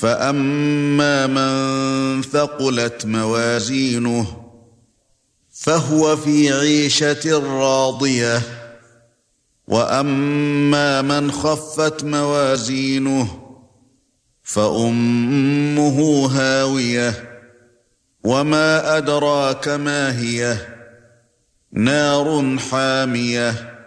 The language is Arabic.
فَأَمَّا مَن ثَقُلَتْ مَوَازِينُهُ فَهُوَ فِي عِيشَةٍ رَاضِيَةٍ وَأَمَّا مَنْ خَفَّتْ مَوَازِينُهُ فَأُمُّهُ هَاوِيَةٌ وَمَا أَدْرَاكَ مَا هِيَهْ نَارٌ حَامِيَةٌ